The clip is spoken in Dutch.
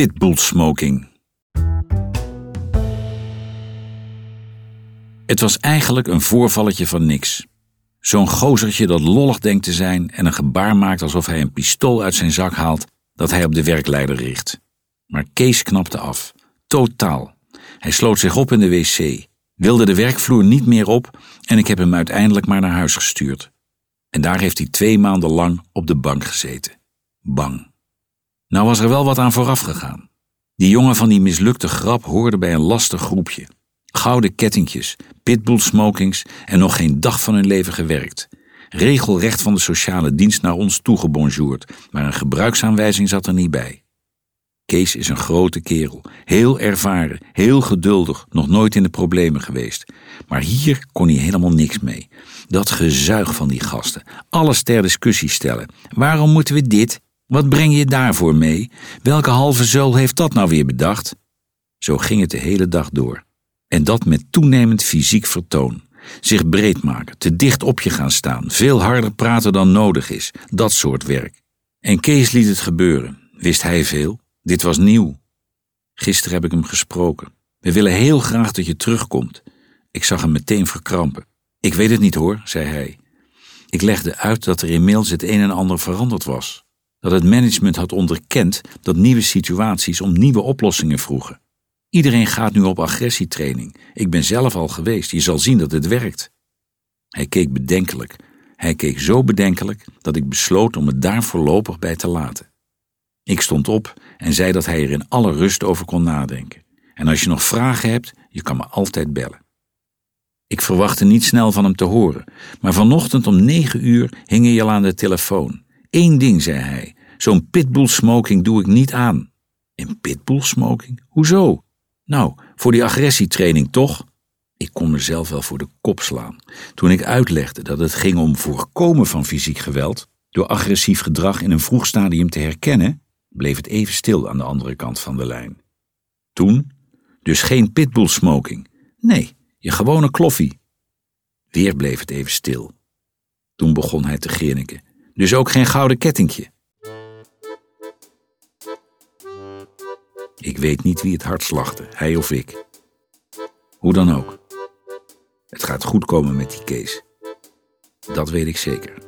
Pitbull smoking. Het was eigenlijk een voorvalletje van niks. Zo'n gozertje dat lollig denkt te zijn en een gebaar maakt alsof hij een pistool uit zijn zak haalt dat hij op de werkleider richt. Maar Kees knapte af. Totaal. Hij sloot zich op in de wc, wilde de werkvloer niet meer op en ik heb hem uiteindelijk maar naar huis gestuurd. En daar heeft hij twee maanden lang op de bank gezeten. Bang. Nou was er wel wat aan vooraf gegaan. Die jongen van die mislukte grap hoorde bij een lastig groepje. Gouden kettingjes, pitbull smokings en nog geen dag van hun leven gewerkt. Regelrecht van de sociale dienst naar ons toegebonjourd, maar een gebruiksaanwijzing zat er niet bij. Kees is een grote kerel, heel ervaren, heel geduldig, nog nooit in de problemen geweest. Maar hier kon hij helemaal niks mee. Dat gezuig van die gasten, alles ter discussie stellen. Waarom moeten we dit? Wat breng je daarvoor mee? Welke halve zeul heeft dat nou weer bedacht? Zo ging het de hele dag door. En dat met toenemend fysiek vertoon. Zich breed maken, te dicht op je gaan staan, veel harder praten dan nodig is, dat soort werk. En Kees liet het gebeuren. Wist hij veel? Dit was nieuw. Gisteren heb ik hem gesproken. We willen heel graag dat je terugkomt. Ik zag hem meteen verkrampen. Ik weet het niet hoor, zei hij. Ik legde uit dat er inmiddels het een en ander veranderd was. Dat het management had onderkend dat nieuwe situaties om nieuwe oplossingen vroegen. Iedereen gaat nu op agressietraining. Ik ben zelf al geweest. Je zal zien dat het werkt. Hij keek bedenkelijk. Hij keek zo bedenkelijk dat ik besloot om het daar voorlopig bij te laten. Ik stond op en zei dat hij er in alle rust over kon nadenken. En als je nog vragen hebt, je kan me altijd bellen. Ik verwachtte niet snel van hem te horen, maar vanochtend om negen uur hing hij al aan de telefoon. Eén ding, zei hij, zo'n pitbull smoking doe ik niet aan. Een pitbull smoking? Hoezo? Nou, voor die agressietraining toch? Ik kon mezelf wel voor de kop slaan toen ik uitlegde dat het ging om voorkomen van fysiek geweld door agressief gedrag in een vroeg stadium te herkennen bleef het even stil aan de andere kant van de lijn. Toen, dus geen pitbull smoking. Nee, je gewone kloffie. Weer bleef het even stil. Toen begon hij te grinniken. Dus ook geen gouden kettingje. Ik weet niet wie het hart slachtte, hij of ik. Hoe dan ook. Het gaat goed komen met die Kees. Dat weet ik zeker.